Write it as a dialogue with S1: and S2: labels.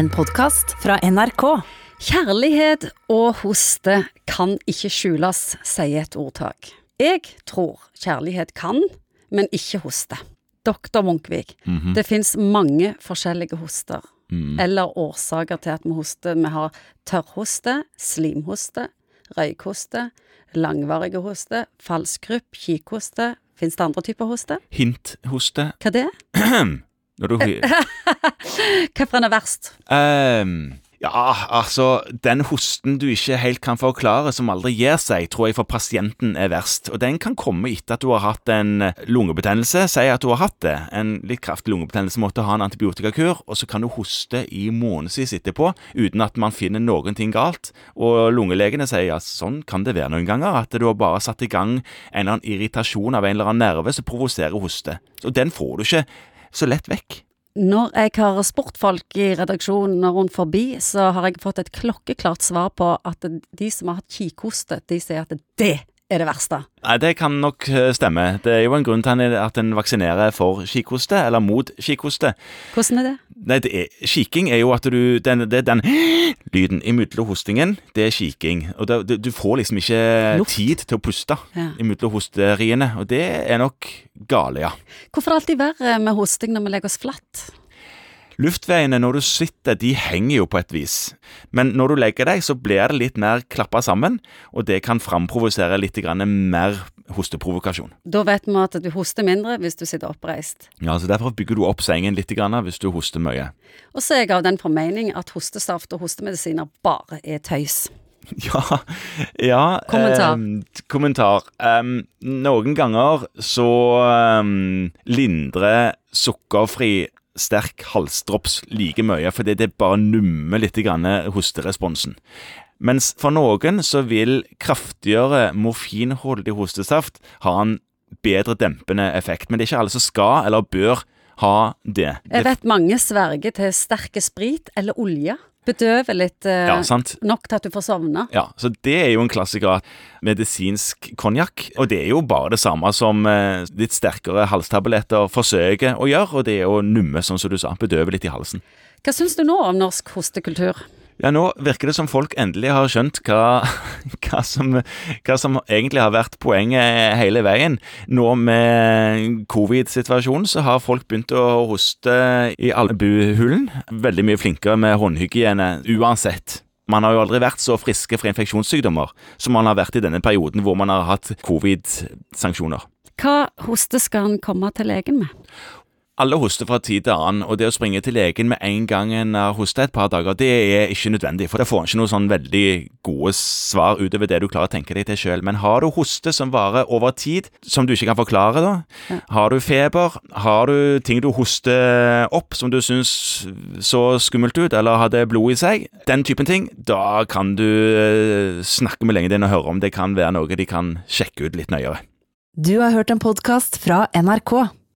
S1: en podkast fra NRK.
S2: Kjærlighet og hoste kan ikke skjules, sier et ordtak. Jeg tror kjærlighet kan, men ikke hoste. Doktor Munkvik, det fins mange forskjellige hoster. Eller årsaker til at vi hoster. Vi har tørrhoste, slimhoste, røykhoste, langvarige hoste, falskrupp, kikhoste. Fins det andre typer hoste?
S3: Hinthoste.
S2: Hva det er det?
S3: Når du
S2: Hvilken er verst?
S3: Um, Ja, altså Den hosten du ikke helt kan forklare, som aldri gir seg, tror jeg for pasienten er verst. Og den kan komme etter at du har hatt en lungebetennelse. Si at du har hatt det. En litt kraftig lungebetennelse måtte ha en antibiotikakur, og så kan du hoste i månedsvis etterpå uten at man finner noen ting galt. Og lungelegene sier at sånn kan det være noen ganger. At du har bare satt i gang en eller annen irritasjon av en eller annen nerve som provoserer hoste. Så den får du ikke så lett vekk.
S2: Når jeg har spurt folk i redaksjonen rundt forbi, så har jeg fått et klokkeklart svar på at de som har hatt kikhoste, de sier at det er det verste.
S3: Nei, Det kan nok eh, stemme. Det er jo en grunn til at en vaksinerer for kikhoste, eller mot kikhoste.
S2: Hvordan er det?
S3: Nei, det er, Kiking er jo at du Den, det, den lyden imellom hostingen, det er kiking. Og det, du, du får liksom ikke
S2: Luft.
S3: tid til å puste
S2: Ja.
S3: imellom hosteriene, og det er nok gale, ja.
S2: Hvorfor er det alltid verre med hosting når vi legger oss flatt?
S3: Luftveiene når du sitter, de henger jo på et vis. Men når du legger deg, så blir det litt mer klappa sammen, og det kan framprovosere litt mer hosteprovokasjon.
S2: Da vet vi at du hoster mindre hvis du sitter oppreist.
S3: Ja, så Derfor bygger du opp sengen litt hvis du hoster mye.
S2: Og så er jeg av den formening at hostesaft og hostemedisiner bare er tøys.
S3: Ja, ja
S2: Kommentar.
S3: Eh, kommentar. Um, noen ganger så um, lindrer sukkerfri sterk halsdrops like mye, fordi det bare nummer litt hosteresponsen. Mens for noen så vil kraftigere morfinholdig hostesaft ha en bedre dempende effekt. Men det er ikke alle som skal eller bør ha det.
S2: Jeg vet mange sverger til sterke sprit eller olje. Bedøver litt eh,
S3: Ja,
S2: nok til at du får sovne.
S3: Ja, så det er jo en klassiker. Medisinsk konjakk. Og det er jo bare det samme som eh, litt sterkere halstabletter forsøker å gjøre, og det er å numme, sånn som du sa. Bedøve litt i halsen.
S2: Hva syns du nå om norsk hostekultur?
S3: Ja, nå virker det som folk endelig har skjønt hva, hva, som, hva som egentlig har vært poenget hele veien. Nå med covid-situasjonen så har folk begynt å hoste i albuehulen. Veldig mye flinkere med håndhygiene uansett. Man har jo aldri vært så friske for infeksjonssykdommer som man har vært i denne perioden hvor man har hatt covid-sanksjoner.
S2: Hva hoste skal en komme til legen med?
S3: Alle hoster fra tid til annen, og det å springe til legen med en gang en har hosta et par dager, det er ikke nødvendig, for det får ikke noe sånn veldig gode svar utover det du klarer å tenke deg til sjøl. Men har du hoste som varer over tid, som du ikke kan forklare, da,
S2: Ja.
S3: har du feber, har du ting du hoster opp som du syns så skummelt ut, eller hadde blod i seg, den typen ting, da kan du eh, snakke med legen din og høre om det kan være noe de kan sjekke ut litt nøyere.
S1: Du har hørt en podkast fra NRK.